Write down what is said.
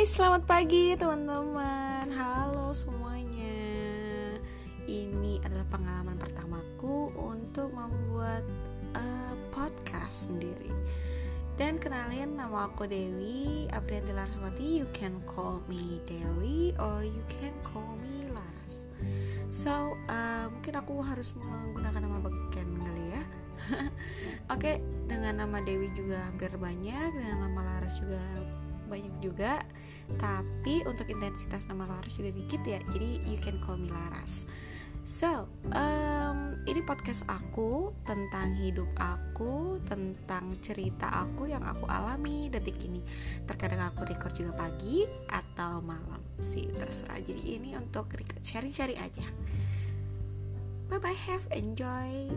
Hai, selamat pagi teman-teman. Halo semuanya. Ini adalah pengalaman pertamaku untuk membuat uh, podcast sendiri. Dan kenalin nama aku Dewi Aprianti Laraswati. You can call me Dewi or you can call me Laras. So, uh, mungkin aku harus menggunakan nama beken kali ya. Oke, okay, dengan nama Dewi juga hampir banyak, dengan nama Laras juga banyak juga tapi untuk intensitas nama Laras juga dikit ya jadi you can call me Laras. So um, ini podcast aku tentang hidup aku tentang cerita aku yang aku alami detik ini. Terkadang aku record juga pagi atau malam. Sih terserah. Jadi ini untuk sharing-sharing aja. Bye bye have enjoy